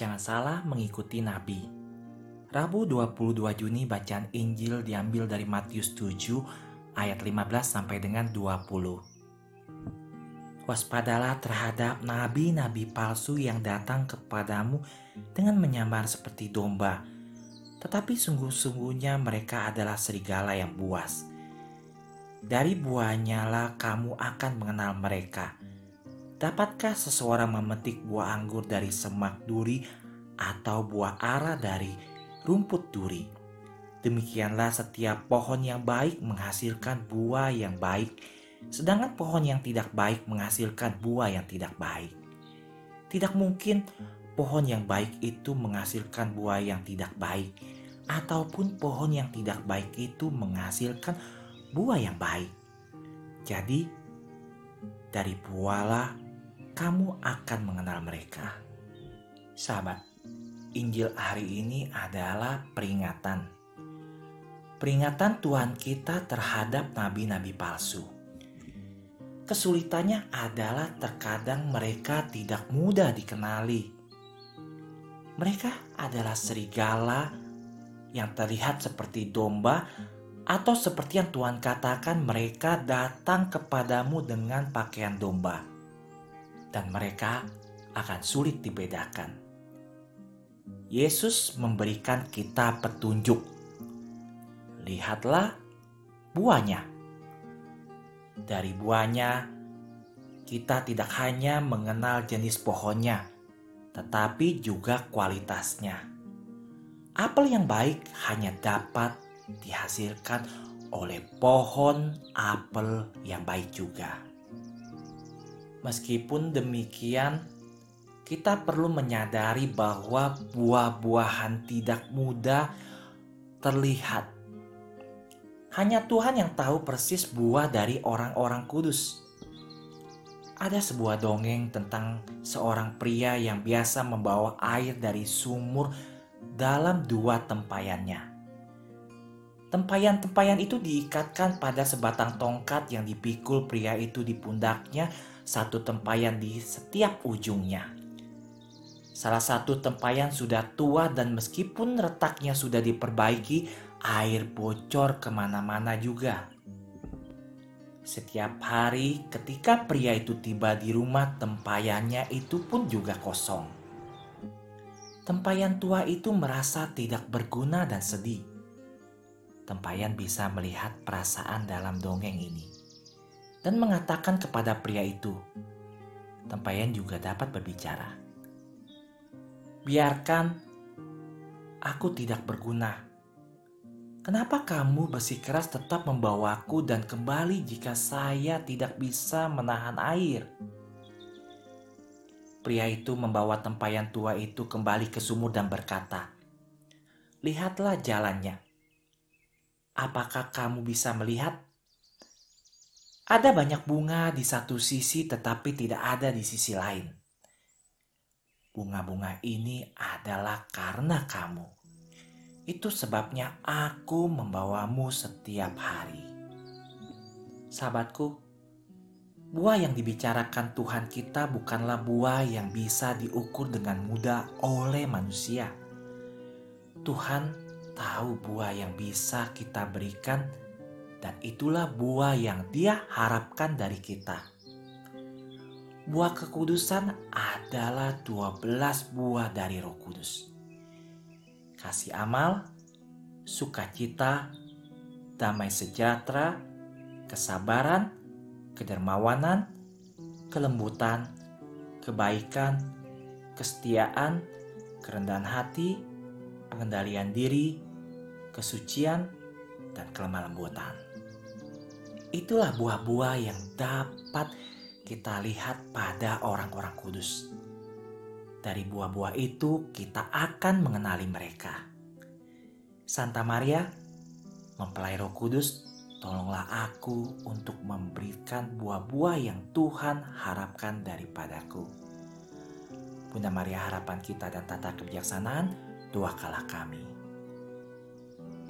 Jangan salah mengikuti Nabi. Rabu 22 Juni bacaan Injil diambil dari Matius 7 ayat 15 sampai dengan 20. Waspadalah terhadap nabi-nabi palsu yang datang kepadamu dengan menyamar seperti domba, tetapi sungguh-sungguhnya mereka adalah serigala yang buas. Dari buahnya lah kamu akan mengenal mereka. Dapatkah seseorang memetik buah anggur dari semak duri atau buah ara dari rumput duri? Demikianlah setiap pohon yang baik menghasilkan buah yang baik, sedangkan pohon yang tidak baik menghasilkan buah yang tidak baik. Tidak mungkin pohon yang baik itu menghasilkan buah yang tidak baik, ataupun pohon yang tidak baik itu menghasilkan buah yang baik. Jadi, dari buahlah kamu akan mengenal mereka. Sahabat, Injil hari ini adalah peringatan. Peringatan Tuhan kita terhadap nabi-nabi palsu. Kesulitannya adalah terkadang mereka tidak mudah dikenali mereka adalah serigala yang terlihat seperti domba atau seperti yang Tuhan katakan mereka datang kepadamu dengan pakaian domba. Dan mereka akan sulit dibedakan. Yesus memberikan kita petunjuk. Lihatlah buahnya. Dari buahnya, kita tidak hanya mengenal jenis pohonnya, tetapi juga kualitasnya. Apel yang baik hanya dapat dihasilkan oleh pohon apel yang baik juga. Meskipun demikian, kita perlu menyadari bahwa buah-buahan tidak mudah terlihat. Hanya Tuhan yang tahu persis buah dari orang-orang kudus ada sebuah dongeng tentang seorang pria yang biasa membawa air dari sumur dalam dua tempayannya. Tempayan-tempayan itu diikatkan pada sebatang tongkat yang dipikul pria itu di pundaknya, satu tempayan di setiap ujungnya. Salah satu tempayan sudah tua dan meskipun retaknya sudah diperbaiki, air bocor ke mana-mana juga. Setiap hari ketika pria itu tiba di rumah tempayannya itu pun juga kosong. Tempayan tua itu merasa tidak berguna dan sedih. Tempayan bisa melihat perasaan dalam dongeng ini dan mengatakan kepada pria itu, tempayan juga dapat berbicara. Biarkan aku tidak berguna Kenapa kamu bersikeras tetap membawaku dan kembali jika saya tidak bisa menahan air? Pria itu membawa tempayan tua itu kembali ke sumur dan berkata, "Lihatlah jalannya. Apakah kamu bisa melihat? Ada banyak bunga di satu sisi, tetapi tidak ada di sisi lain. Bunga-bunga ini adalah karena kamu." Itu sebabnya aku membawamu setiap hari. Sahabatku, buah yang dibicarakan Tuhan kita bukanlah buah yang bisa diukur dengan mudah oleh manusia. Tuhan tahu buah yang bisa kita berikan dan itulah buah yang dia harapkan dari kita. Buah kekudusan adalah 12 buah dari roh kudus kasih amal, sukacita, damai sejahtera, kesabaran, kedermawanan, kelembutan, kebaikan, kesetiaan, kerendahan hati, pengendalian diri, kesucian, dan kelemah lembutan. Itulah buah-buah yang dapat kita lihat pada orang-orang kudus. Dari buah-buah itu kita akan mengenali mereka. Santa Maria, mempelai Roh Kudus, tolonglah aku untuk memberikan buah-buah yang Tuhan harapkan daripadaku. Bunda Maria harapan kita dan tata kebijaksanaan, doakanlah kami.